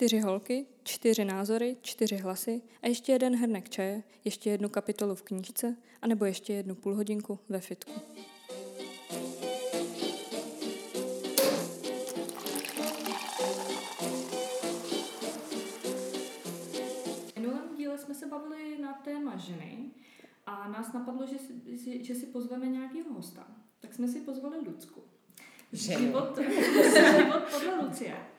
čtyři holky, čtyři názory, čtyři hlasy a ještě jeden hrnek čaje, ještě jednu kapitolu v knížce, anebo ještě jednu půlhodinku ve fitku. V minulém díle jsme se bavili na téma ženy a nás napadlo, že si, že si pozveme nějakého hosta. Tak jsme si pozvali Lucku. Život, život podle Lucie.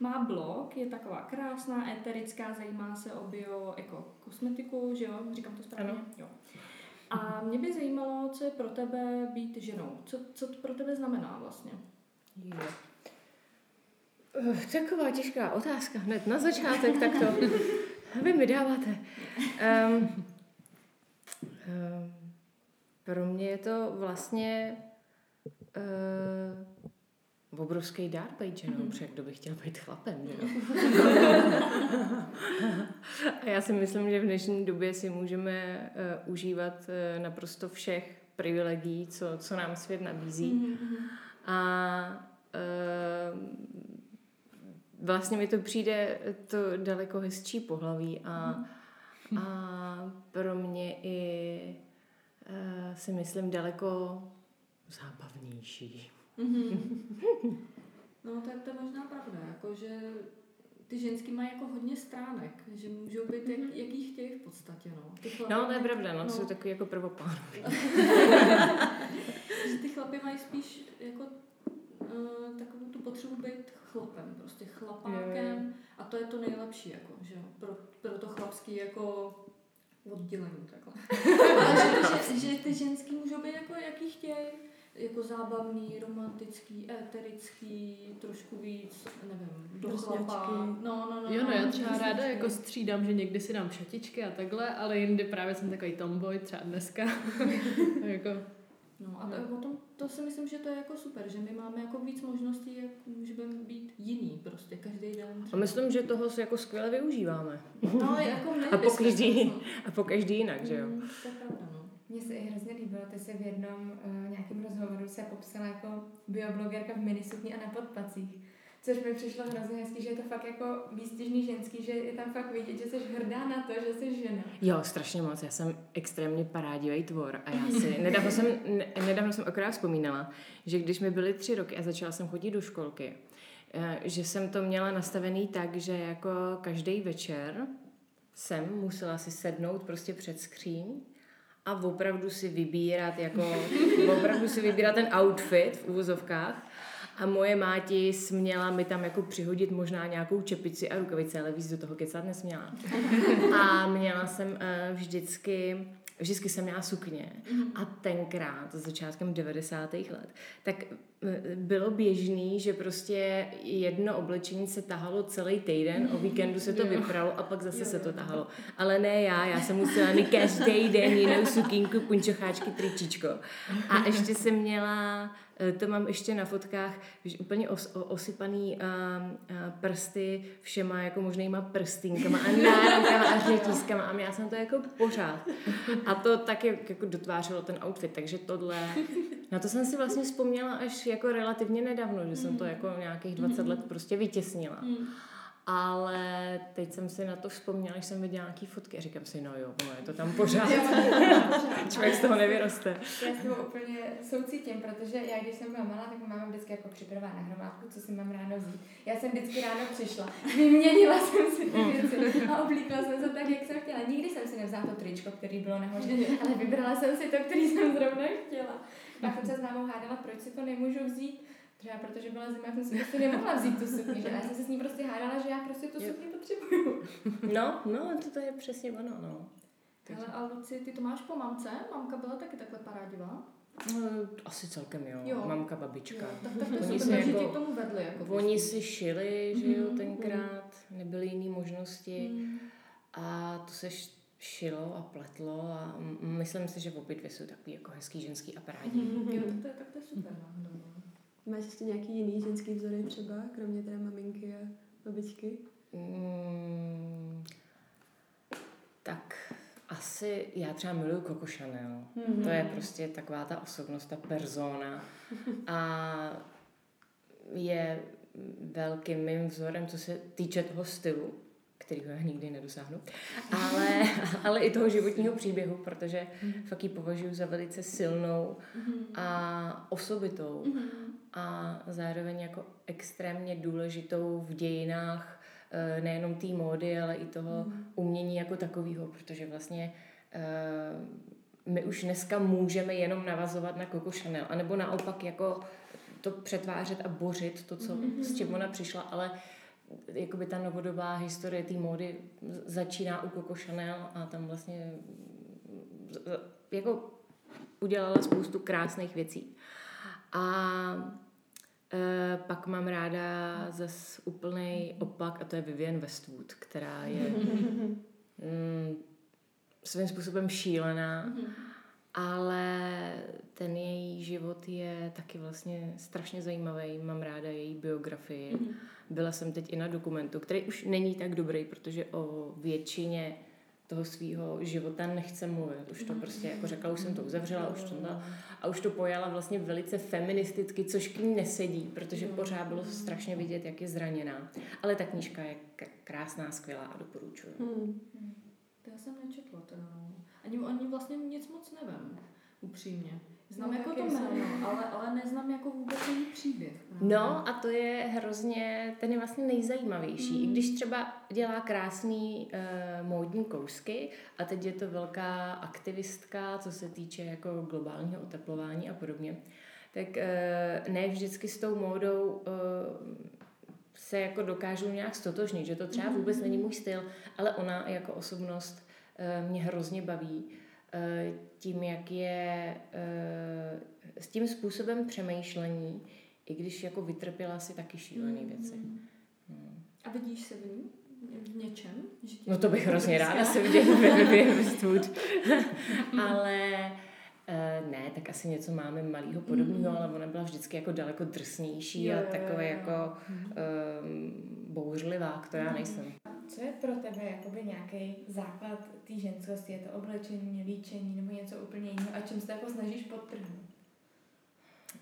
Má blog, je taková krásná, eterická, zajímá se o bio, jako kosmetiku, že jo? Říkám to správně? Ano. Jo. A mě by zajímalo, co je pro tebe být ženou. Co, co to pro tebe znamená vlastně? Jo. Uh, Taková těžká otázka hned na začátek, tak to vy mi dáváte. Um, um, pro mě je to vlastně uh, obrovský dár být ženou, mm-hmm. protože kdo by chtěl být chlapem, že jo? A já si myslím, že v dnešní době si můžeme uh, užívat uh, naprosto všech privilegií, co, co nám svět nabízí. Mm-hmm. A uh, vlastně mi to přijde to daleko hezčí pohlaví a, a pro mě i uh, si myslím daleko zábavnější. Mm-hmm. No, to je, to je možná pravda, jako, že ty ženský mají jako hodně stránek, že můžou být, jak, jaký chtějí v podstatě, no. Ty chlapy No, to je pravda, no, jsou takový jako prvoplánový. že ty chlapy mají spíš jako uh, takovou tu potřebu být chlapem, prostě chlapákem jo. a to je to nejlepší, jako, že pro, pro to chlapský jako oddělení takhle. Ale že, že, že ty ženský můžou být jako jaký chtějí, jako zábavný, romantický, éterický, trošku víc, nevím, do Drsňačky. chlapa. No, no, no. Jo, no, já třeba drsňačky. ráda jako střídám, že někdy si dám šatičky a takhle, ale jindy právě jsem takový tomboy, třeba dneska. jako, No a to, o tom, to si myslím, že to je jako super, že my máme jako víc možností, jak můžeme být jiný prostě každý den. A myslím, že toho se jako skvěle využíváme. No, jako my A po každý, a po každý jinak, že jo? Mm, to je pravda, no. Mně se i hrozně líbilo, ty se v jednom uh, nějakém rozhovoru se popsala jako bioblogerka v minisukni a na podpacích. Což mi přišlo hrozně hezký, že je to fakt jako výstižný ženský, že je tam fakt vidět, že jsi hrdá na to, že jsi žena. Jo, strašně moc. Já jsem extrémně parádivý tvor a já si, nedávno jsem, ne, nedávno jsem akorát vzpomínala, že když mi byly tři roky a začala jsem chodit do školky, eh, že jsem to měla nastavený tak, že jako každý večer jsem musela si sednout prostě před skříň a opravdu si vybírat jako, opravdu si vybírat ten outfit v uvozovkách. A moje máti směla mi tam jako přihodit možná nějakou čepici a rukavice, ale víc do toho kecat nesměla. A měla jsem uh, vždycky, vždycky jsem měla sukně. A tenkrát, začátkem 90. let, tak eh, bylo běžný, že prostě jedno oblečení se tahalo celý týden, o víkendu se to vypralo a pak zase se to tahalo. Ale ne já, já jsem musela mít každý den jinou sukínku, punčocháčky, tričičko. A ještě jsem měla, eh, to mám ještě na fotkách, úplně os, osypaný a, a prsty všema jako možnýma prstínkama a náramkama a řetízkama a měla jsem to jako pořád. A to tak jak, jako dotvářelo ten outfit, takže tohle, na to jsem si vlastně vzpomněla až jako relativně nedávno, že jsem to jako nějakých 20 let prostě vytěsnila. Ale teď jsem si na to vzpomněla, když jsem viděla nějaký fotky a říkám si, no jo, no je to tam pořád. Člověk z toho nevyroste. Já s tím úplně soucítím, protože já, když jsem byla malá, tak máma vždycky jako připravila na hromádku, co si mám ráno vzít. Já jsem vždycky ráno přišla, vyměnila jsem si ty věci a oblíkla jsem se tak, jak jsem chtěla. Nikdy jsem si nevzala to tričko, který bylo nahoře, ale vybrala jsem si to, který jsem zrovna chtěla. Pak jsem se s mámou hádala, proč si to nemůžu vzít. Třeba protože byla zima, jsem si prostě nemohla vzít tu sukni, že? A já jsem se s ní prostě hádala, že já prostě tu sukni potřebuju. No, no, to, to je přesně ono, no. Ale a Luci, ty to máš po mamce? Mamka byla taky takhle parádivá? No, Asi celkem jo. Jo. Mamka, babička. Tak, tak to Oni super, jako- tomu vedli. Jako Oni si šili, že jo, Mhm, tenkrát, nebyly jiné možnosti Mm. a to se šilo a pletlo a myslím si, že obě dvě jsou takový jako hezký ženský a parádní. Mm. Jo, tak to je, tak to je super. Máš ještě nějaký jiný ženský vzory třeba, kromě té maminky a babičky? Mm, tak asi já třeba miluju Coco Chanel. Mhm. To je prostě taková ta osobnost, ta persona. A je velkým mým vzorem, co se týče toho stylu, kterýho já nikdy nedosáhnu, ale, ale i toho životního příběhu, protože mm. fakt ji považuji za velice silnou mm. a osobitou mm. a zároveň jako extrémně důležitou v dějinách eh, nejenom té módy, ale i toho umění jako takového, protože vlastně uh, my už dneska můžeme jenom navazovat na Coco Chanel, anebo naopak jako to přetvářet a bořit to, co, s čím ona přišla, ale jakoby ta novodobá historie té módy začíná u Coco Chanel a tam vlastně jako udělala spoustu krásných věcí. A e, pak mám ráda zase úplný opak a to je Vivienne Westwood, která je mm, svým způsobem šílená, ale ten její život je taky vlastně strašně zajímavý. Mám ráda její biografii. Mm-hmm byla jsem teď i na dokumentu, který už není tak dobrý, protože o většině toho svého života nechce mluvit. Už to prostě, jako řekla, už jsem to uzavřela, už to a už to pojala vlastně velice feministicky, což k ní nesedí, protože pořád bylo strašně vidět, jak je zraněná. Ale ta knížka je krásná, skvělá a doporučuji. Hmm. To já jsem nečetla teda, no. Ani, ani vlastně nic moc nevím, upřímně. Znám no, jako to jméno, ale, ale neznám jako vůbec její příběh. No a to je hrozně, ten je vlastně nejzajímavější. Mm. I když třeba dělá krásný uh, módní kousky a teď je to velká aktivistka, co se týče jako globálního oteplování a podobně, tak uh, ne vždycky s tou módou uh, se jako dokážu nějak stotožnit, že to třeba vůbec není můj styl, ale ona jako osobnost mě hrozně baví Eh, tím, jak je eh, s tím způsobem přemýšlení, i když jako vytrpěla si taky šílené mm, věci. Hmm. A vidíš se v ní? V něčem? Že no to bych hrozně ráda se viděla ve Westwood. ale uh, ne, tak asi něco máme malého podobného, mm. ale ona byla vždycky jako daleko drsnější jo, a takové jako um, bouřlivá, to já nejsem. Co je pro tebe jakoby nějaký základ té ženskosti? Je to oblečení, líčení nebo něco úplně jiného? A čím se jako snažíš podtrhnout?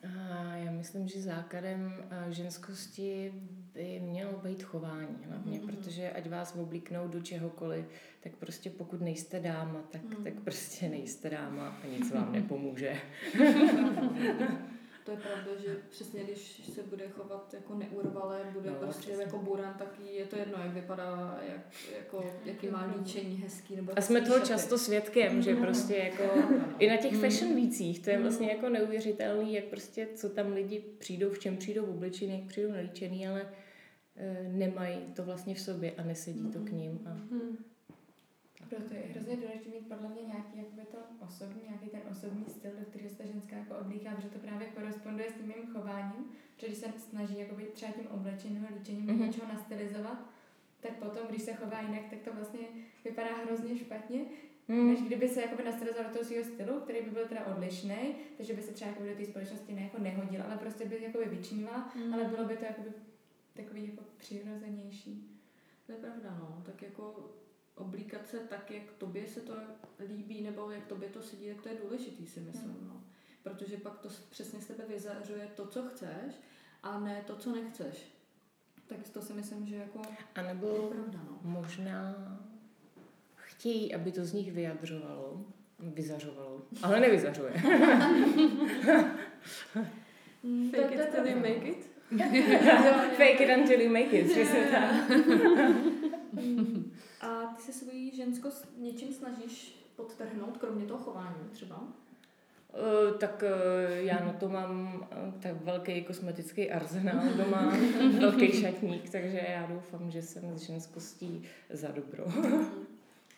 A já myslím, že základem ženskosti by mělo být chování hlavně, mm-hmm. protože ať vás oblíknou do čehokoliv, tak prostě pokud nejste dáma, tak, mm. tak prostě nejste dáma a nic vám nepomůže. To je pravda, že přesně když se bude chovat jako neurvalé, bude no, prostě přesně. jako buran, tak je to jedno, jak vypadá, jak, jako, jaký má líčení hezký. Nebo a jsme toho šaty. často svědkem, že prostě jako i na těch fashion vících, to je mm. vlastně jako neuvěřitelný, jak prostě co tam lidi přijdou, v čem přijdou oblečení, jak přijdou nalíčený, ale e, nemají to vlastně v sobě a nesedí to k ním. A, mm. Proto je hrozně důležité mít podle mě nějaký jakoby to osobní, nějaký ten osobní styl, do kterého se ta ženská jako oblíká, protože to právě koresponduje s tím mým chováním, protože když se snaží jakoby třeba tím oblečením a líčením mm-hmm. něčeho nastylizovat, tak potom, když se chová jinak, tak to vlastně vypadá hrozně špatně, mm. než kdyby se jakoby nastylizoval do toho svého stylu, který by byl teda odlišný, takže by se třeba jakoby do té společnosti ne, jako nehodil, ale prostě by jakoby vyčníval, mm. ale bylo by to jakoby takový jako přirozenější. To je pravda, no. Tak jako oblíkat se tak, jak tobě se to líbí, nebo jak tobě to sedí, tak to je důležitý, si myslím. Hmm. No. Protože pak to přesně z tebe vyzařuje to, co chceš, a ne to, co nechceš. Tak to si myslím, že jako a nebo je pravda, no. možná chtějí, aby to z nich vyjadřovalo, vyzařovalo, ale nevyzařuje. Fake it till you make it. Fake it until you make it, přesně tak. A ty se svoji ženskost něčím snažíš podtrhnout, kromě toho chování třeba? Uh, tak uh, já na to mám uh, tak velký kosmetický arzenál doma, velký šatník, takže já doufám, že jsem s ženskostí za dobro.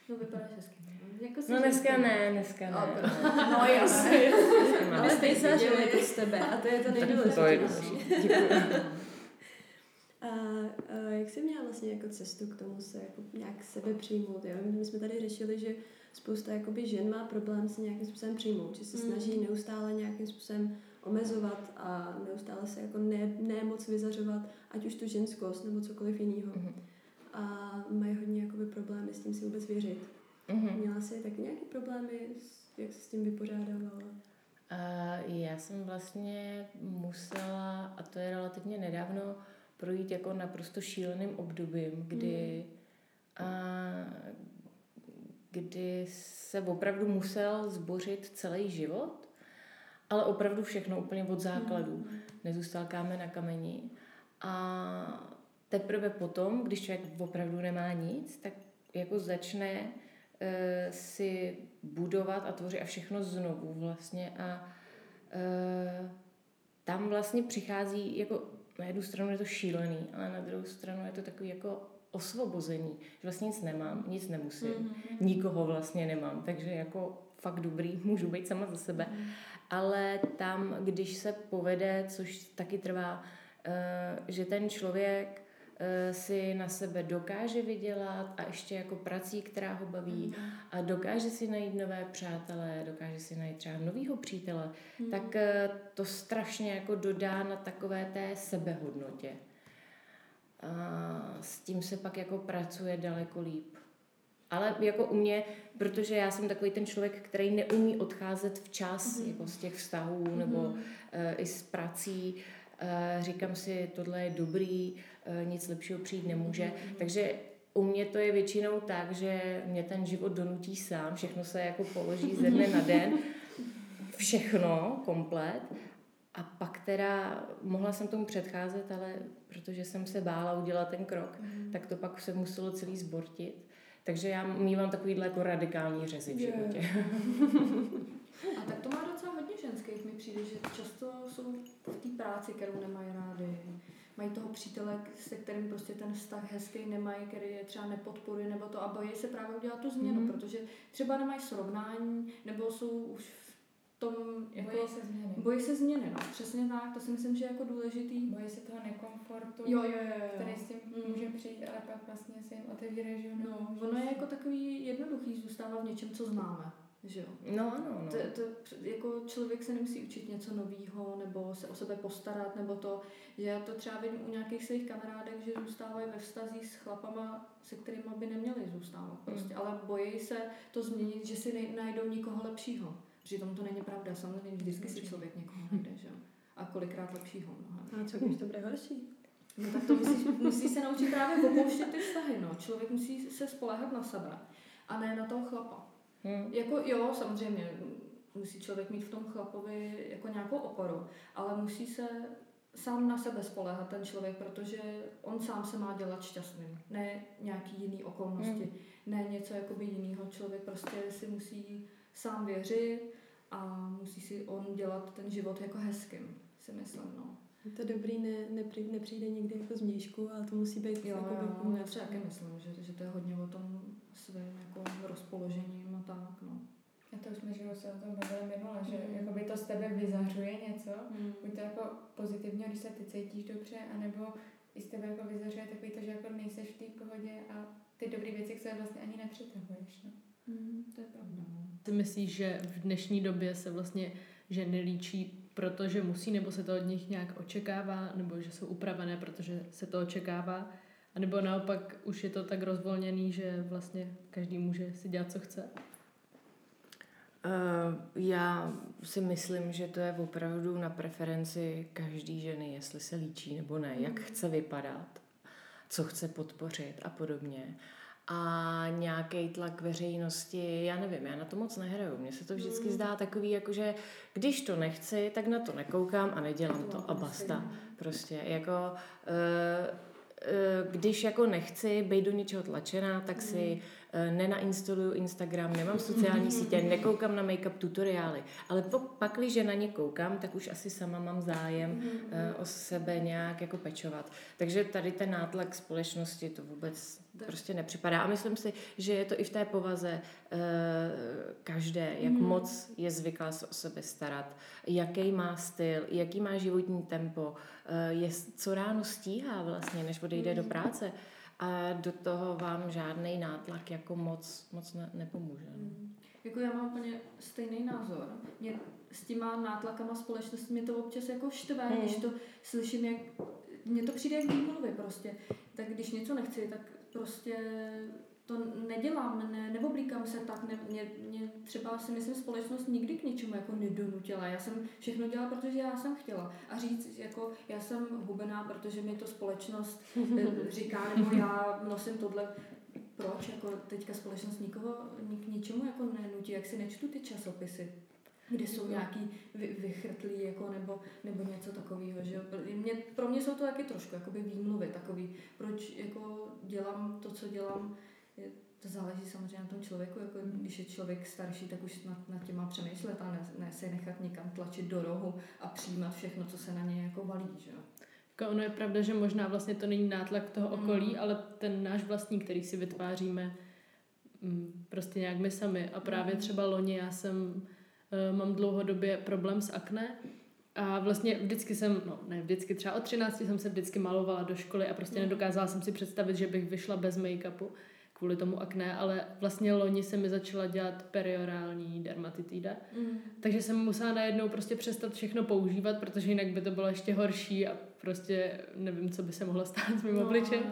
no vypadáš hezky. Jako no dneska ne, dneska ne. No jasně. Ale stej se, to z tebe a to je to nejdůležitější. To je důležité. Jak jsi měla vlastně jako cestu k tomu se jako nějak sebe přijmout? Jo? My jsme tady řešili, že spousta jakoby žen má problém se nějakým způsobem přijmout, že se mm. snaží neustále nějakým způsobem omezovat a neustále se jako ne, ne moc vyzařovat, ať už tu ženskost nebo cokoliv jiného. Mm. A mají hodně jakoby problémy s tím si vůbec věřit. Mm. Měla jsi taky nějaké problémy, jak se s tím vypořádávala? Uh, já jsem vlastně musela, a to je relativně nedávno, projít jako naprosto šíleným obdobím, kdy, a, kdy se opravdu musel zbořit celý život, ale opravdu všechno úplně od základu. Nezůstal kámen na kameni. A teprve potom, když člověk opravdu nemá nic, tak jako začne uh, si budovat a tvořit a všechno znovu vlastně a uh, tam vlastně přichází jako na jednu stranu je to šílený, ale na druhou stranu je to takový jako osvobození, že vlastně nic nemám, nic nemusím, mm-hmm. nikoho vlastně nemám, takže jako fakt dobrý, můžu být sama za sebe. Mm-hmm. Ale tam, když se povede, což taky trvá, uh, že ten člověk si na sebe dokáže vydělat a ještě jako prací, která ho baví mm. a dokáže si najít nové přátelé, dokáže si najít třeba novýho přítele, mm. tak uh, to strašně jako dodá na takové té sebehodnotě. A s tím se pak jako pracuje daleko líp. Ale jako u mě, protože já jsem takový ten člověk, který neumí odcházet včas mm. jako z těch vztahů nebo mm. uh, i z prací, uh, říkám si, tohle je dobrý, uh, nic lepšího přijít nemůže. Takže u mě to je většinou tak, že mě ten život donutí sám, všechno se jako položí ze dne na den, všechno komplet a pak teda mohla jsem tomu předcházet, ale protože jsem se bála udělat ten krok, mm. tak to pak se muselo celý zbortit. Takže já mývám takovýhle jako radikální řezy v životě. A tak to má docela hodně ženských, mi přijde, že často jsou v té práci, kterou nemají rády. Mají toho přítele, se kterým prostě ten vztah hezký nemají, který je třeba nepodporuje nebo to a bojí se právě udělat tu změnu, mm. protože třeba nemají srovnání nebo jsou už tom, jako, bojí se změny. Bojí se změny, no. Přesně tak, to si myslím, že je jako důležitý. Bojí se toho nekomfortu, jo, jo, jo, jo. který s tím mm. může přijít, ale pak vlastně si jim otevírá, že no, ono je jako takový jednoduchý zůstávat v něčem, co známe. Že jo? No, ano, no. To, to, jako člověk se nemusí učit něco nového, nebo se o sebe postarat, nebo to, že já to třeba vidím u nějakých svých kamarádek, že zůstávají ve vztazích s chlapama, se kterými by neměli zůstávat. Prostě, mm. Ale bojí se to změnit, že si najdou nikoho lepšího. Přitom to není pravda, samozřejmě vždycky si člověk někoho najde, že jo. A kolikrát lepšího mnohem. A co když to bude horší? No tak to musí, musí se naučit právě opouštět ty vztahy, no. Člověk musí se spolehat na sebe a ne na toho chlapa. Hmm. Jako jo, samozřejmě, musí člověk mít v tom chlapovi jako nějakou oporu, ale musí se sám na sebe spolehat ten člověk, protože on sám se má dělat šťastným, ne nějaký jiný okolnosti, hmm. ne něco jakoby jiného. Člověk prostě si musí sám věřit a musí si on dělat ten život jako hezkým, si myslím, no. To dobrý ne, nepřijde, nepřijde někdy jako z měšku, ale to musí být jo, jako jo, já si taky myslím, že, že to je hodně o tom svým jako rozpoložením a tak, no. A to už jsme, že se o tom bavili minule, že mm. jakoby to z tebe vyzařuje něco, mm. buď to jako pozitivně, když se ty cítíš dobře, anebo i z tebe jako vyzařuje takový to, že jako nejseš v té pohodě a ty dobré věci k sobě vlastně ani nepřitahuješ, no. Mm, to je pravda. No. Ty myslíš, že v dnešní době se vlastně ženy líčí, protože musí, nebo se to od nich nějak očekává, nebo že jsou upravené, protože se to očekává, a nebo naopak už je to tak rozvolněný, že vlastně každý může si dělat, co chce? Uh, já si myslím, že to je opravdu na preferenci každý ženy, jestli se líčí nebo ne, jak mm. chce vypadat, co chce podpořit a podobně a nějaký tlak veřejnosti, já nevím, já na to moc nehraju. Mně se to vždycky mm. zdá takový, jakože když to nechci, tak na to nekoukám a nedělám to a basta. Prostě jako... Uh, když jako nechci být do něčeho tlačená, tak si Eh, nenainstaluju Instagram, nemám sociální sítě, nekoukám na make-up tutoriály, ale pak, když na ně koukám, tak už asi sama mám zájem uh, o sebe nějak jako pečovat. Takže tady ten nátlak společnosti to vůbec tak. prostě nepřipadá. A myslím si, že je to i v té povaze uh, každé, jak mm. moc je zvyklá se o sebe starat, jaký má styl, jaký má životní tempo, je, co ráno stíhá vlastně, než odejde mm. do práce a do toho vám žádný nátlak jako moc, moc ne, nepomůže. No. Mm. Jako já mám úplně stejný názor. Mě s těma nátlakama společnosti mě to občas jako štve, mm. když to slyším, jak mně to přijde jak výmluvy prostě. Tak když něco nechci, tak prostě to nedělám, ne, neoblíkám se tak, ne, mě, mě třeba si myslím společnost nikdy k ničemu jako nedonutila. Já jsem všechno dělala, protože já jsem chtěla. A říct, jako já jsem hubená, protože mi to společnost eh, říká, nebo já nosím tohle, proč, jako teďka společnost nikoho k ničemu jako nenutí, jak si nečtu ty časopisy kde jsou nějaký vy, vychrtlí jako nebo, nebo něco takového. Že? Mě, pro mě jsou to taky trošku jakoby výmluvy takový, proč jako dělám to, co dělám, to záleží samozřejmě na tom člověku, jako když je člověk starší, tak už nad, nad tím má přemýšlet a ne, ne se nechat někam tlačit do rohu a přijímat všechno, co se na něj jako valí. Že? Jako ono je pravda, že možná vlastně to není nátlak toho okolí, mm. ale ten náš vlastní, který si vytváříme mm, prostě nějak my sami. A právě mm. třeba loni já jsem uh, mám dlouhodobě problém s akné a vlastně vždycky jsem, no ne vždycky, třeba od 13 jsem se vždycky malovala do školy a prostě mm. nedokázala jsem si představit, že bych vyšla bez make-upu kvůli tomu akné, ale vlastně loni se mi začala dělat periorální dermatitida. Mm. Takže jsem musela najednou prostě přestat všechno používat, protože jinak by to bylo ještě horší a prostě nevím, co by se mohlo stát s mým no, obličem.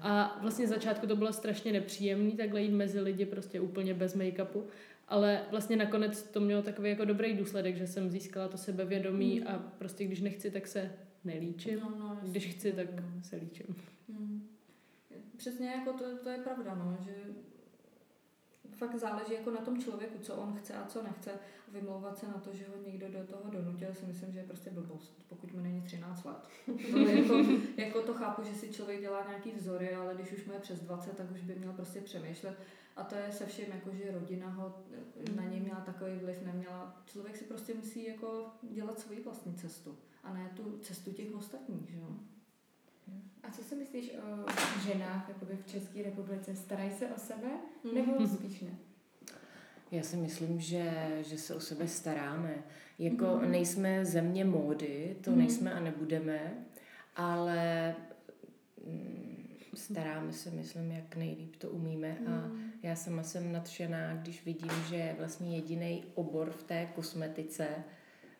A vlastně začátku to bylo strašně nepříjemný, takhle jít mezi lidi prostě úplně bez make-upu. Ale vlastně nakonec to mělo takový jako dobrý důsledek, že jsem získala to sebevědomí mm. a prostě když nechci, tak se nelíčím. No, no, když chci, tak se líčím. Mm. Přesně jako to, to je pravda, no, že fakt záleží jako na tom člověku, co on chce a co nechce. Vymlouvat se na to, že ho někdo do toho donutil, si myslím, že je prostě blbost, pokud mu není 13 let. To jako, jako to chápu, že si člověk dělá nějaký vzory, ale když už mu je přes 20, tak už by měl prostě přemýšlet. A to je se vším, jako že rodina ho na něj měla takový vliv, neměla. Člověk si prostě musí jako dělat svoji vlastní cestu a ne tu cestu těch ostatních, že jo. A co si myslíš o ženách jakoby v České republice? Starají se o sebe nebo mhm. spíš ne? Já si myslím, že, že se o sebe staráme. Jako mm. nejsme země módy, to mm. nejsme a nebudeme, ale mm, staráme se, myslím, jak nejlíp to umíme mm. a mhm. já sama jsem nadšená, když vidím, že vlastně jediný obor v té kosmetice,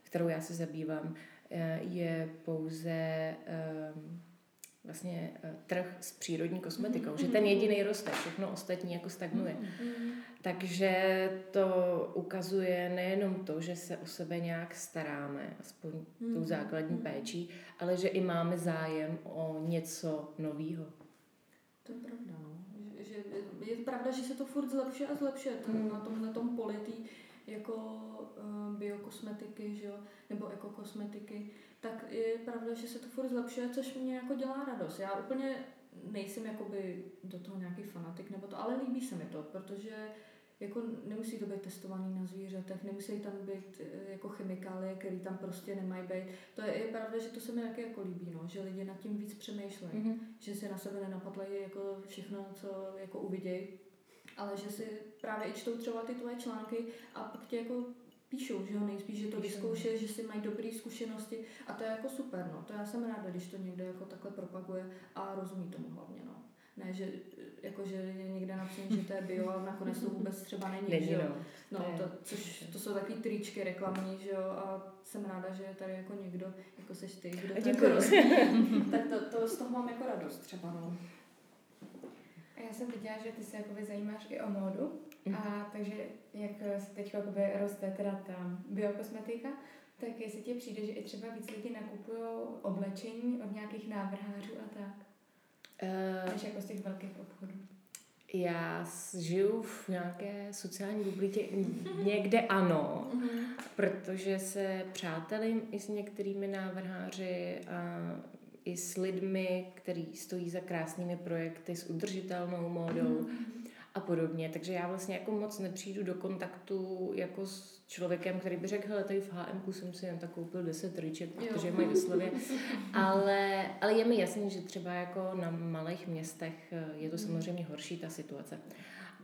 kterou já se zabývám, eh, je pouze um, vlastně eh, trh s přírodní kosmetikou, mm-hmm. že ten jediný roste, všechno ostatní jako stagnuje. Mm-hmm. Takže to ukazuje nejenom to, že se o sebe nějak staráme, aspoň mm-hmm. tou základní péčí, ale že i máme zájem o něco nového. To je pravda, no. Že, že, je pravda, že se to furt zlepšuje a zlepšuje mm. na tom, na tom politý jako uh, biokosmetiky, že jo, nebo ekokosmetiky tak je pravda, že se to furt zlepšuje, což mě jako dělá radost. Já úplně nejsem jakoby do toho nějaký fanatik nebo to, ale líbí se mi to, protože jako nemusí to být testovaný na zvířatech, nemusí tam být eh, jako chemikálie, které tam prostě nemají být. To je, je pravda, že to se mi taky jako líbí, no, že lidi nad tím víc přemýšlejí, mm-hmm. že si na sebe nenapadlají jako všechno, co jako uvidějí, ale že si právě i čtou třeba ty tvoje články a pak tě jako píšou, že jo, nejspíš, že to vyzkouše, že si mají dobré zkušenosti a to je jako super, no, to já jsem ráda, když to někdo jako takhle propaguje a rozumí tomu hlavně, no. Ne, že, jako, že je někde napsané, že to je bio a nakonec to vůbec třeba není, není že jo. No, no to, což, to jsou takové tričky reklamní, že jo, a jsem ráda, že je tady jako někdo, jako seš ty, kdo to jako rozumí, tak to, to, z toho mám jako radost třeba, no. A já jsem viděla, že ty se jakoby zajímáš i o módu, a mhm. takže jak se teď jakoby roste teda ta biokosmetika, tak jestli ti přijde, že i třeba víc lidi nakupují oblečení od nějakých návrhářů a tak? Uh, než jako z těch velkých obchodů. Já žiju v nějaké sociální bublitě, někde ano, mhm. protože se přátelím i s některými návrháři a i s lidmi, kteří stojí za krásnými projekty s udržitelnou módou. Mm-hmm a podobně. Takže já vlastně jako moc nepřijdu do kontaktu jako s člověkem, který by řekl, hele, tady v HM jsem si jen tak koupil 10 triček, protože mají vyslově. Ale, ale je mi jasný, že třeba jako na malých městech eh, je to samozřejmě horší ta situace.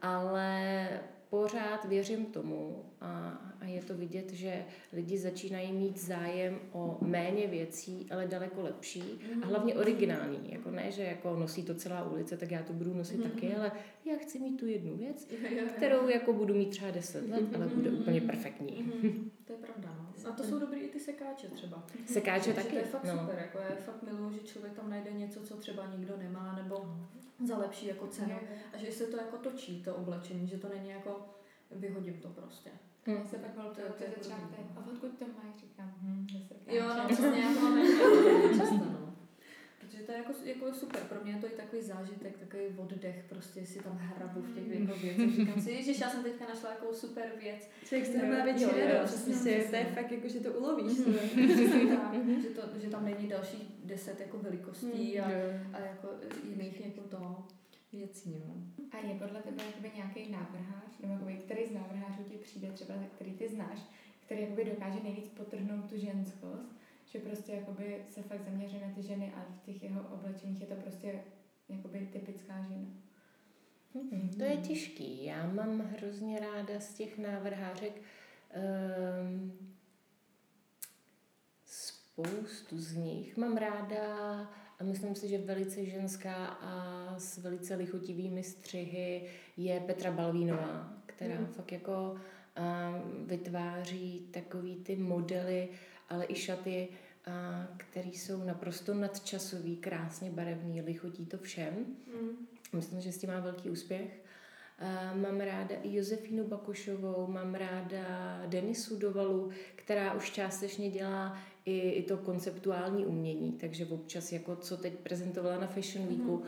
Ale pořád věřím tomu a, a je to vidět, že lidi začínají mít zájem o méně věcí, ale daleko lepší a hlavně originální. Jako ne, že jako nosí to celá ulice, tak já to budu nosit mm-hmm. taky, ale já chci mít tu jednu věc, kterou jako budu mít třeba 10 let, ale bude úplně perfektní. Mm-hmm. To To je pravda, no. A to jsou dobrý i ty sekáče třeba. Sekáče Že taky, To je fakt no. super, jako já fakt miluju, že člověk tam najde něco, co třeba nikdo nemá, nebo za lepší jako cenu. A že se to jako točí, to oblečení, že to není jako vyhodím to prostě. Hm. Já se pak bylo To- to, to to je třeba dobrý. ptají, a odkud to máš? Říkám, hm, ze srkáče. Jo, no přesně, já to mám taky často, no. Protože to je jako, jako super, pro mě je to i takový zážitek, takový oddech, prostě si tam hrabu v těch jako věcech. Říkám si, ježiš, já jsem teďka našla jako super věc. Člověk z toho má větší radost. Prostě přesně. to je fakt jako, že to ulovíš. Mhm. to. Že, to, že tam není další deset jako velikostí a, a jako jiných jako to věcí, no. A je podle tebe jakoby nějaký návrhář, nebo jakoby, který z návrhářů ti přijde třeba, který ty znáš, který jakoby dokáže nejvíc potrhnout tu ženskost, že prostě jakoby se fakt zaměří na ty ženy a v těch jeho oblečeních je to prostě jakoby typická žena. Mhm, To je těžký. Já mám hrozně ráda z těch návrhářek um, spoustu z nich. Mám ráda a myslím si, že velice ženská a s velice lichotivými střihy je Petra Balvínová, která Mhm. fakt jako um, vytváří takový ty modely, ale i šaty, a, které jsou naprosto nadčasový, krásně barevný, lichotí to všem. Mm. Myslím, že s tím má velký úspěch. Mám ráda i Josefínu Bakošovou, mám ráda Denisu Dovalu, která už částečně dělá i, i to konceptuální umění, takže občas, jako co teď prezentovala na Fashion Weeku,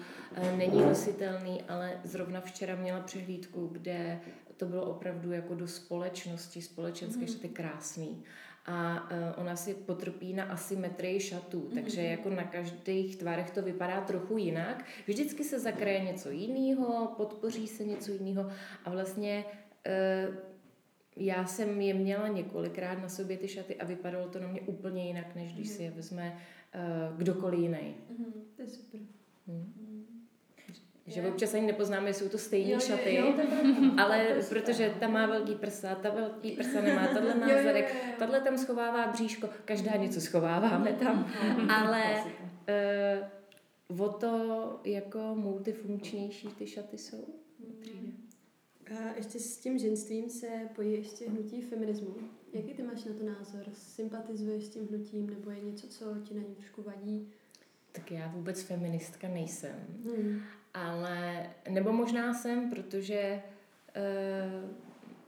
mm. není nositelný, ale zrovna včera měla přehlídku, kde to bylo opravdu jako do společnosti, společenské Mhm. šaty krásný. A uh, ona si potrpí na asymetrii šatů, takže Mhm. jako na každých tvarech to vypadá trochu jinak. Vždycky se zakraje něco jiného, podpoří se něco jiného a vlastně uh, já jsem je měla několikrát na sobě ty šaty a vypadalo to na mě úplně jinak, než když si je vezme uh, kdokoliv jiný. To je super. Hm. Že občas ani nepoznáme, jestli jsou to stejné Jo, jo, šaty, jo, to je pravda. ale je protože ta má velký prsa, ta velký prsa nemá, tahle má Jo, jo, jo, zadek, jo. tahle tam schovává bříško, každá něco schováváme tam, ale uh, o to jako multifunkčnější ty šaty jsou. A ještě s tím ženstvím se pojí ještě hnutí feminismu. Jaký ty máš na to názor? Sympatizuješ s tím hnutím, nebo je něco, co ti na něm trošku vadí? Tak já vůbec feministka nejsem, Hmm. Ale, nebo možná jsem, protože uh,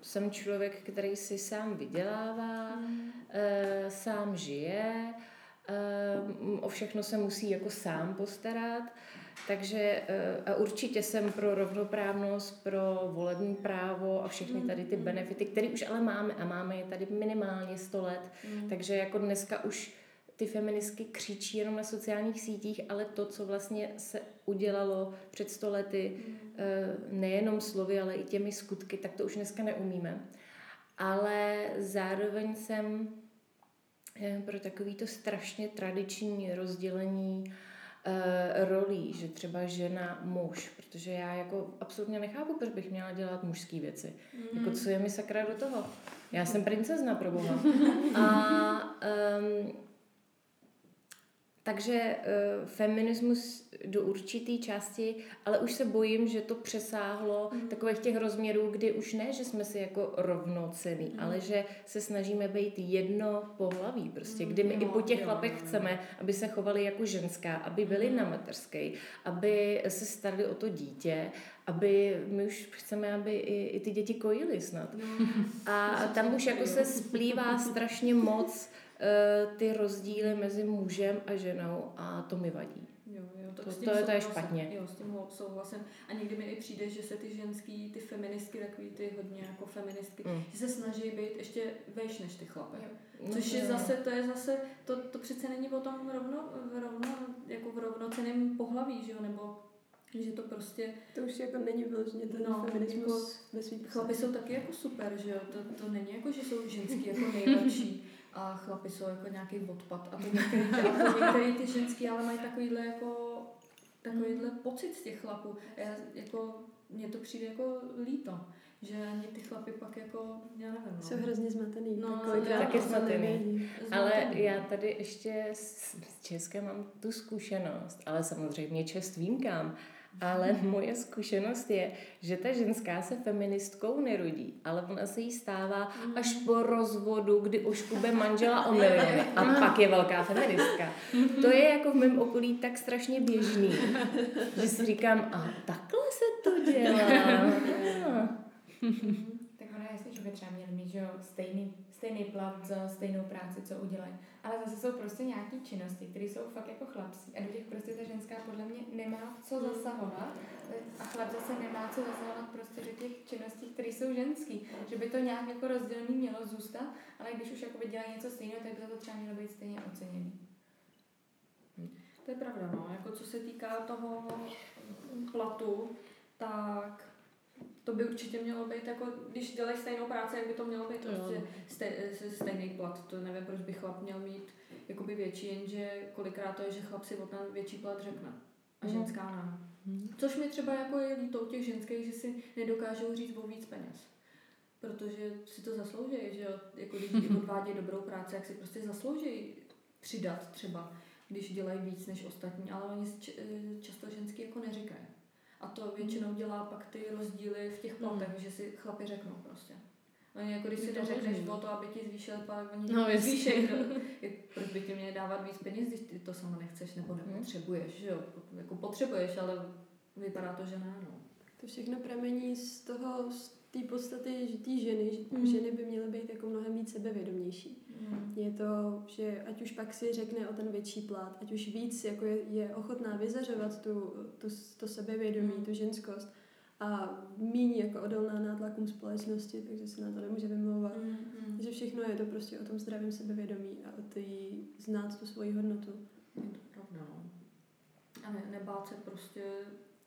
jsem člověk, který si sám vydělává, uh, sám žije, uh, o všechno se musí jako sám postarat, takže uh, a určitě jsem pro rovnoprávnost, pro volební právo a všechny tady ty benefity, které už ale máme a máme je tady minimálně 100 let, takže jako dneska už ty feministky křičí jenom na sociálních sítích, ale to, co vlastně se udělalo před sto lety, eh, nejenom slovy, ale i těmi skutky, tak to už dneska neumíme. Ale zároveň jsem eh, pro takový to strašně tradiční rozdělení eh, rolí, že třeba žena, muž, protože já jako absolutně nechápu, proč bych měla dělat mužské věci. Mm. Jako co je mi sakra do toho? Já jsem princezna pro boha. A um, takže uh, feminismus do určité části, ale už se bojím, že to přesáhlo mm. takových těch rozměrů, kdy už ne, že jsme si jako rovnocený, mm. ale že se snažíme být jedno pohlaví prostě, kdy my i po těch chlapech chceme, aby se chovali jako ženská, aby byli na mateřské, aby se starali o to dítě, aby my už chceme, aby i, i ty děti kojily snad. A tam už jako se splývá strašně moc ty rozdíly mezi mužem a ženou a to mi vadí. Jo, jo, To- tím to je- to je špatně. Jo, s tím souhlasím. A někdy mi i přijde, že se ty ženský, ty feministky, takový ty hodně jako feministky, Mm. že se snaží být ještě vejš než ty chlapy. Jo. Což to je jo. zase, to je zase, to, to přece není o tom rovno, rovno jako v rovnoceném pohlaví, že jo, nebo že to prostě, To už jako není vyloženě ten No, feminismus ve svým chlapy jsou taky jako super, že jo, to, to není jako, že jsou ženský jako nejlepší a chlapy jsou jako nějaký odpad a to některý ty ženský ale mají takovýhle jako, takovýhle pocit z těch chlapů. A Já, jako, mně to přijde jako líto, že ani ty chlapy pak jako, já nevím, no. Jsou hrozně zmatený. No, kolikrát taky zmatený. Ale já tady ještě s s Českem mám tu zkušenost, ale samozřejmě čest výjimkám. Ale moje zkušenost je, že ta ženská se feministkou nerodí, ale ona se jí stává až po rozvodu, kdy oškube manžela o a pak je velká feministka. To je jako v mém okolí tak strašně běžný, že si říkám, a takhle se to dělá. tak ono je jasný, že by třeba měli mít že stejný, stejný plat za stejnou práci, co udělají. Ale zase jsou prostě nějaké činnosti, které jsou fakt jako chlapský. A do těch prostě ta ženská podle mě nemá co zasahovat. A chlap zase nemá co zasahovat prostě do těch činností, které jsou ženský. Že by to nějak jako rozdělený mělo zůstat, ale když už jako dělají něco stejného, tak by to třeba mělo být stejně oceněný. To je pravda, no. Jako co se týká toho platu, tak to by určitě mělo být, jako když dělají stejnou práci, jak by to mělo být To prostě stej, stejný plat. To nevím, proč by chlap měl mít jakoby větší, jenže kolikrát to je, že chlap si o ten větší plat řekne a Mhm. ženská ne. Mhm. Což mi třeba jako je líto u těch ženských, že si nedokážou říct o víc peněz. Protože si to zaslouží, že jo, jako když odvádějí dobrou práci, jak si prostě zaslouží přidat třeba, když dělají víc než ostatní, ale oni eh, často ženský jako neříkají. A to většinou dělá pak ty rozdíly v těch platech, že si chlapi řeknou prostě. Oni jako když si neřekneš o to, aby ti zvýšil pak oni No, no, zvýšej, no. Jak- proč by ti měli dávat víc peněz, když ty to sama nechceš nebo nepotřebuješ, že jo? Jako potřebuješ, ale vypadá to, že ne, no. To všechno pramení z toho, z té podstaty, že ty ženy, že Mm. ženy by měly být jako mnohem víc sebevědomější. Je to, že ať už pak si řekne o ten větší plat, ať už víc jako je, je ochotná vyzařovat tu, tu, to sebevědomí, Mm. tu ženskost a míní jako odolná nátlakům společnosti, takže se na to nemůže vymlouvat. Mm. Že všechno je to prostě o tom zdravém sebevědomí a o té znát tu svoji hodnotu. Je to pravda, no. A ne, nebát se prostě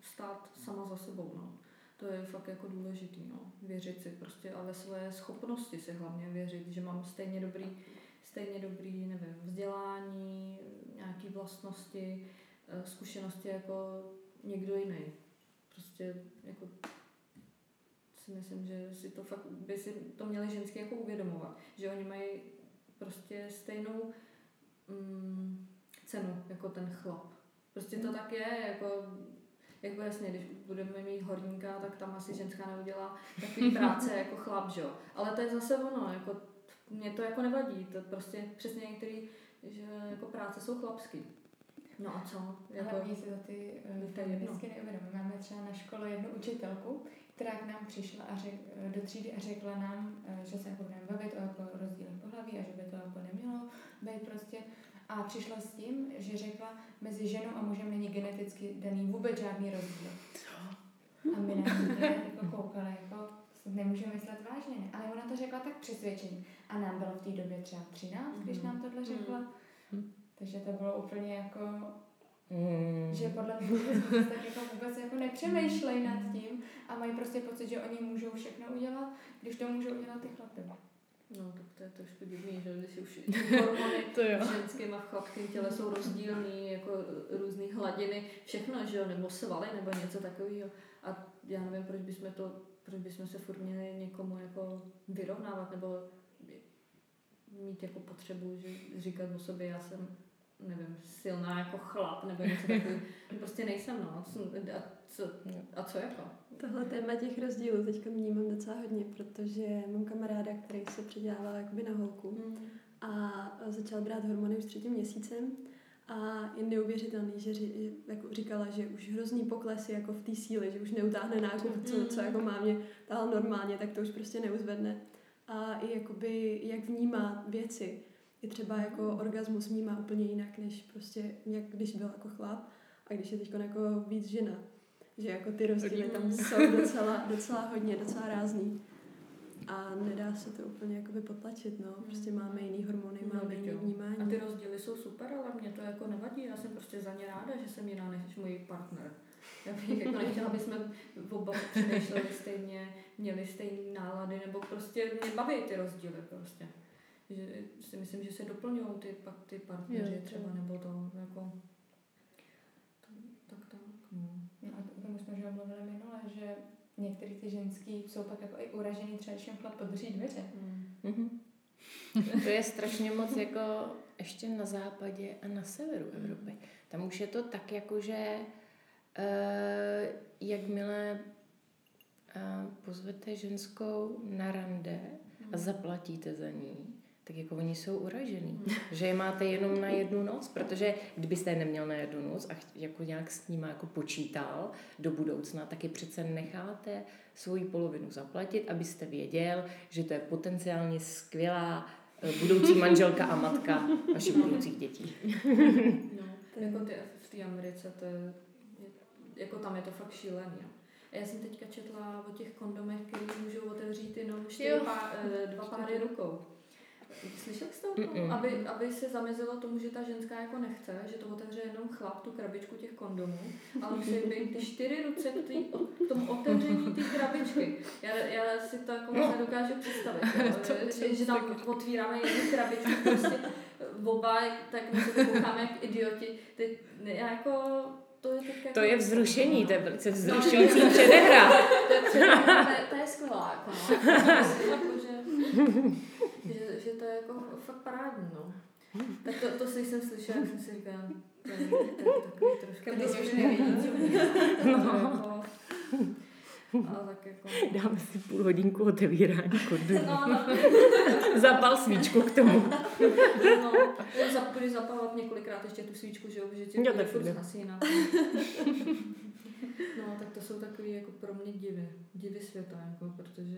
stát sama za sebou, no. To je fakt jako důležitý, no. Věřit si prostě a ve své schopnosti si hlavně věřit, že mám stejně dobrý, stejně dobrý, nevím, vzdělání, nějaký vlastnosti, eh, zkušenosti jako někdo jiný. Prostě jako si myslím, že si to fakt, by si to měli ženské jako uvědomovat, že oni mají prostě stejnou mm, cenu jako ten chlap. Prostě to tak je, jako, jako jasně, když budeme mít horníka, tak tam asi ženská neudělá takový práce jako chlap, že jo. Ale to je zase ono, jako, mě to jako nevadí, to prostě přesně některý, že jako práce jsou chlapský. No a co? Jako... Hlavně si to ty mi uh, to jedno. feministky neuvědomují. Máme třeba na škole jednu učitelku, která k nám přišla a řek, eh, do třídy a řekla nám, eh, že se jako budeme bavit o jako rozdílech pohlaví a že by to jako nemělo být prostě. A přišla s tím, že řekla, mezi ženou a mužem není geneticky daný vůbec žádný rozdíl. A my na ní jako koukali, jako to nemůžeme myslet vážně, ne? Ale ona to řekla tak přesvědčeně. A nám bylo v té době třeba 13, když Mhm. nám tohle řekla. Mhm. Takže to bylo úplně jako Mm. že podle mě vůbec tak jako vůbec jako nepřemýšlej nad tím a mají prostě pocit, že oni můžou všechno udělat, když to můžou udělat ty chlapy. no tak to je trošku divný, že když už ty hormony To jo. v ženském a v chlapském těle jsou rozdílný, jako různé hladiny, všechno, že jo, nebo svaly, nebo něco takového. A já nevím, proč bychom to, proč bychom se furt měli někomu jako vyrovnávat, nebo mít jako potřebu, že říkat o sobě, já jsem, nevím, silná jako chlap, nebo něco takového. Prostě nejsem, no. A co, a co, jako? Tohle téma těch rozdílů teďka vnímám docela hodně, protože mám kamaráda, který se předělával jakoby na holku a začal brát hormony už třetím měsícem a je neuvěřitelný, že ři, jako říkala, že už hrozný pokles je jako v té síle, že už neutáhne nákup, co, co jako má mě tahal normálně, tak to už prostě neuzvedne. A i jakoby, jak vnímá věci, je třeba jako orgasmus vnímá úplně jinak, než prostě, jak když byl jako chlap a když je teď jako víc žena. Že jako ty rozdíly tam jsou docela, docela hodně, docela rázný. A nedá se to úplně jakoby potlačit, no. Prostě máme jiný hormony, No, máme teď jiný vnímání. A ty rozdíly jsou super, ale mě to jako nevadí. Já jsem prostě za ně ráda, že jsem jiná než můj partner. Já bych jako nechtěla, aby jsme oba přemýšleli stejně, měli stejné nálady, nebo prostě mě baví ty rozdíly prostě. Že si myslím, že se doplňují ty, pak ty partneři Jo, třeba, jo. nebo to jako... Tak, tak, no. No a o tom už jsme že mluvili minule, že některý ty ženský jsou pak jako i uražený třeba, když jim chlap podrží dveře. Mhm. To je strašně moc jako ještě na západě a na severu Evropy. Tam už je to tak jako, že Uh, jakmile uh, pozvete ženskou na rande a zaplatíte za ní, tak jako oni jsou uražený, že je máte jenom na jednu noc, protože kdybyste je neměl na jednu noc a jako nějak s ním jako počítal do budoucna, tak je přece necháte svoji polovinu zaplatit, abyste věděl, že to je potenciálně skvělá eh, budoucí manželka a matka vašich budoucích dětí. no, jako ty, v té Americe, to je, jako tam je to fakt šílený. Já jsem teďka četla o těch kondomech, které můžou otevřít jenom čtyři pá, eh, dva páry rukou. Slyšel jste o tom? Aby, aby se zamezilo tomu, že ta ženská jako nechce, že to otevře jenom chlap, tu krabičku těch kondomů, ale musí být ty čtyři ruce k, tý, k tomu otevření té krabičky. Já, já si to jako moc nedokážu představit. Jo, že, že tam otvíráme jednu krabičku, prostě oba, tak my se to koukáme jak idioti. Teď, já jako to je, jako... to je vzrušení, to je velice vzrušující no, předehra. to, je, to, je, to je skvělá, jako, no. jako, že, že, že to je jako fakt parádní, no. Tak to, to si jsem slyšela, jak jsem si říkala, to je, to je takový trošku... Když už nevidí, no. A tak jako... Dáme si půl hodinku otevírání kondonů. No, no. Zapal svíčku k tomu. no, když zapávat několikrát ještě tu svíčku, že jo, že tě bude furt zhasínat. No, tak to jsou takové jako pro mě divy, divy světa, jako, protože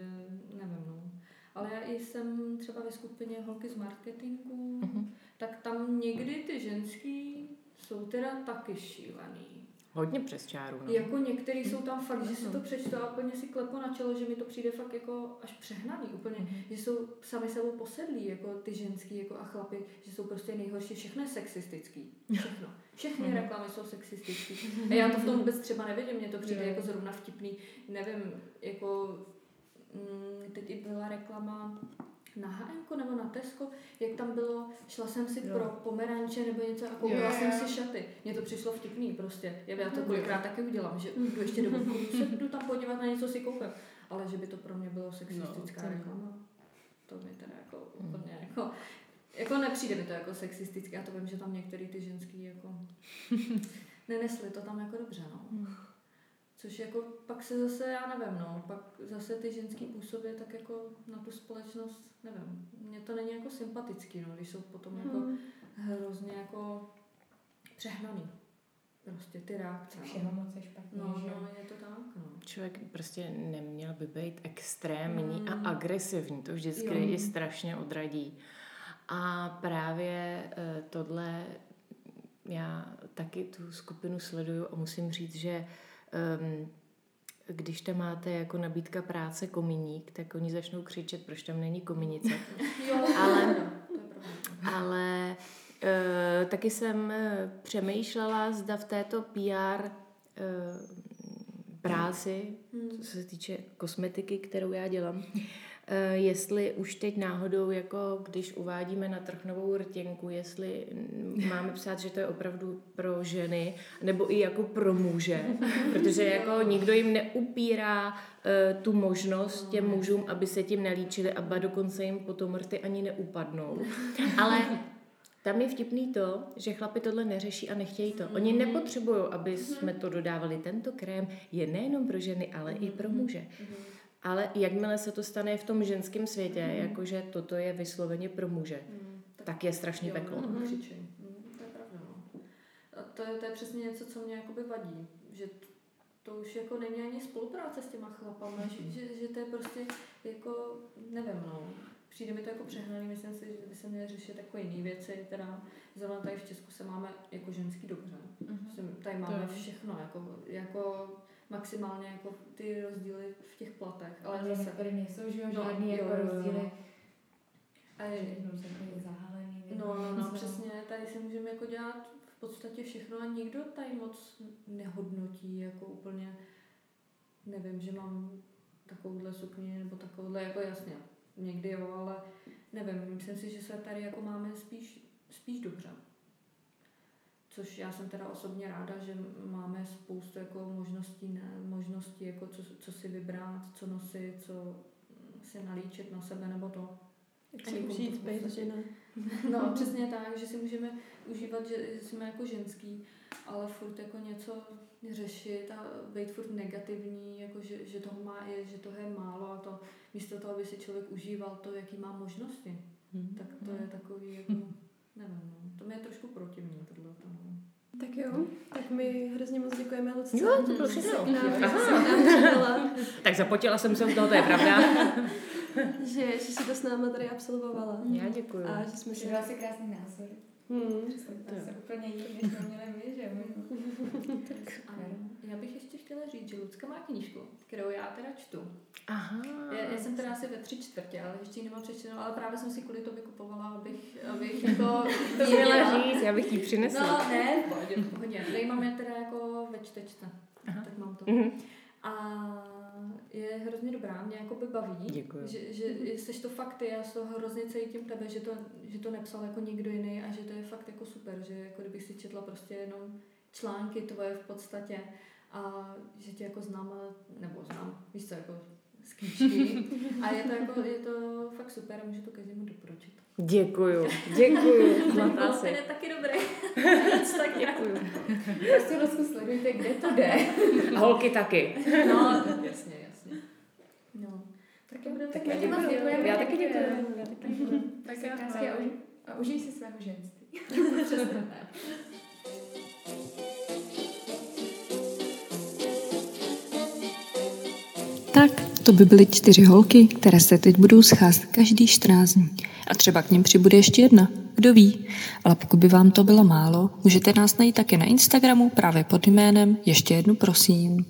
nevím, no. Ale já i jsem třeba ve skupině holky z marketingu, uh-huh. tak tam někdy ty ženský jsou teda taky šílený. Hodně přes čáru, no. Jako některý jsou tam fakt, že si to přečtu a úplně si klepu na čelo, že mi to přijde fakt jako až přehnaný úplně, mm-hmm. že jsou sami sebou posedlí, jako ty ženský jako a chlapy, že jsou prostě nejhorší, všechno je sexistický, všechno. Všechny mm-hmm. reklamy jsou sexistické. A já to v tom vůbec třeba nevidím, mně to přijde jako zrovna vtipný, nevím, jako mm, teď i byla reklama na H&M nebo na Tesco, jak tam bylo, šla jsem si jo. pro pomeranče nebo něco a koupila jsem si šaty. Mně to přišlo vtipný prostě. Já, to kolikrát taky udělám, že jdu ještě do obchodu, se jdu tam podívat na něco si koupím. Ale že by to pro mě bylo sexistická no, reklama, to mi teda jako hmm. úplně jako, jako nepřijde mi to jako sexistické, já to vím, že tam některý ty ženský jako nenesli to tam jako dobře, no. Hmm. Což jako pak se zase, já nevím, no, pak zase ty ženský působí tak jako na tu společnost, nevím, mně to není jako sympatický, no, když jsou potom jako hmm. hrozně jako přehnaný. Prostě ty reakce. No. Všeho moc je špatně, no, že? no, je to tak, no. Člověk prostě neměl by být extrémní hmm. a agresivní, to vždycky je strašně odradí. A právě uh, tohle já taky tu skupinu sleduju a musím říct, že když tam máte jako nabídka práce kominík, tak oni začnou křičet, proč tam není kominice. jo, ale, ale uh, taky jsem eh, přemýšlela, zda v této PR uh, eh, práci, hmm. co se týče kosmetiky, kterou já dělám, jestli už teď náhodou, jako když uvádíme na trh novou rtěnku, jestli máme psát, že to je opravdu pro ženy, nebo i jako pro muže, protože jako nikdo jim neupírá uh, tu možnost těm mužům, aby se tím nelíčili a ba dokonce jim potom rty ani neupadnou. Ale tam je vtipný to, že chlapi tohle neřeší a nechtějí to. Oni nepotřebují, aby jsme to dodávali. Tento krém je nejenom pro ženy, ale i pro muže. Ale jakmile se to stane v tom ženském světě, mm. jakože toto je vysloveně pro muže, mm. tak, tak je strašně jo, peklo. Mm. Mm, to je pravda, no. A to je, to je přesně něco, co mě jakoby vadí, že to už jako není ani spolupráce s těma chlapama, že, že, že to je prostě jako, nevím, no, přijde mi to jako přehnaný, myslím si, že by se měly řešit jako jiné věci, teda zrovna tady v Česku se máme jako ženský dobře. Mm-hmm. Tady máme všechno, jako, jako maximálně jako ty rozdíly v těch platech. Ale, ale zase tady nejsou že no, žádný jako jo, rozdíly. A je, jednou se zahalený. No, no, no, přesně, tady se můžeme jako dělat v podstatě všechno a nikdo tady moc nehodnotí jako úplně, nevím, že mám takovouhle sukni nebo takovouhle, jako jasně, někdy jo, ale nevím, myslím si, že se tady jako máme spíš, spíš dobře což já jsem teda osobně ráda, že máme spoustu jako možností, ne, možností jako co, co si vybrat, co nosit, co si nalíčit na sebe nebo to. Jak si užít být žena. No, přesně tak, že si můžeme užívat, že jsme jako ženský, ale furt jako něco řešit a být furt negativní, jako že, že toho má, je, že toho je málo a to místo toho, aby si člověk užíval to, jaký má možnosti, Hmm. tak to je takový jako, nevím, no, to mi je trošku protivní tohle. No. Tak jo, tak my hrozně moc děkujeme Lucce. Jo, to bylo že všechno. Tak zapotila jsem se u toho, to je pravda. že, že si to s náma tady absolvovala. Já děkuju. A že jsme si... Předala si krásný názor. Hmm. To se úplně jiný, než měli my, že jo? A já bych ještě chtěla říct, že Lucka má knížku, kterou já teda čtu. Aha. Já, já jsem teda asi ve tři čtvrtě, ale ještě ji nemám přečtenou, ale právě jsem si kvůli to vykupovala, abych, abych jako To měla říct, já bych ti přinesla. No, ne, v pohodě, v pohodě. Tady mám je teda jako ve čtečce, Aha. tak mám to. Mhm. A je hrozně dobrá, mě jako by baví, Děkuju. že, že jsi to fakt ty, já z toho hrozně cítím tebe, že to, že to nepsal jako nikdo jiný a že to je fakt jako super, že jako kdybych si četla prostě jenom články tvoje v podstatě a že tě jako znám, nebo znám, víš co, jako z knížky a je to jako, je to fakt super a můžu to každému doporučit. Děkuju, děkuju. Zlatá si. je taky dobrý. tak děkuju. Prostě Lucku sledujte, kde to jde. A holky taky. No, jasně. Tak jo, Tak já já taky děkujeme. děkuju. Já taky děkuju. Tak se krásně a, uži- a užij si svého ženství. Přesně. Tak, to by byly čtyři holky, které se teď budou scházet každý 14 dní. A třeba k ním přibude ještě jedna, kdo ví. Ale pokud by vám to bylo málo, můžete nás najít také na Instagramu právě pod jménem Ještě jednu prosím.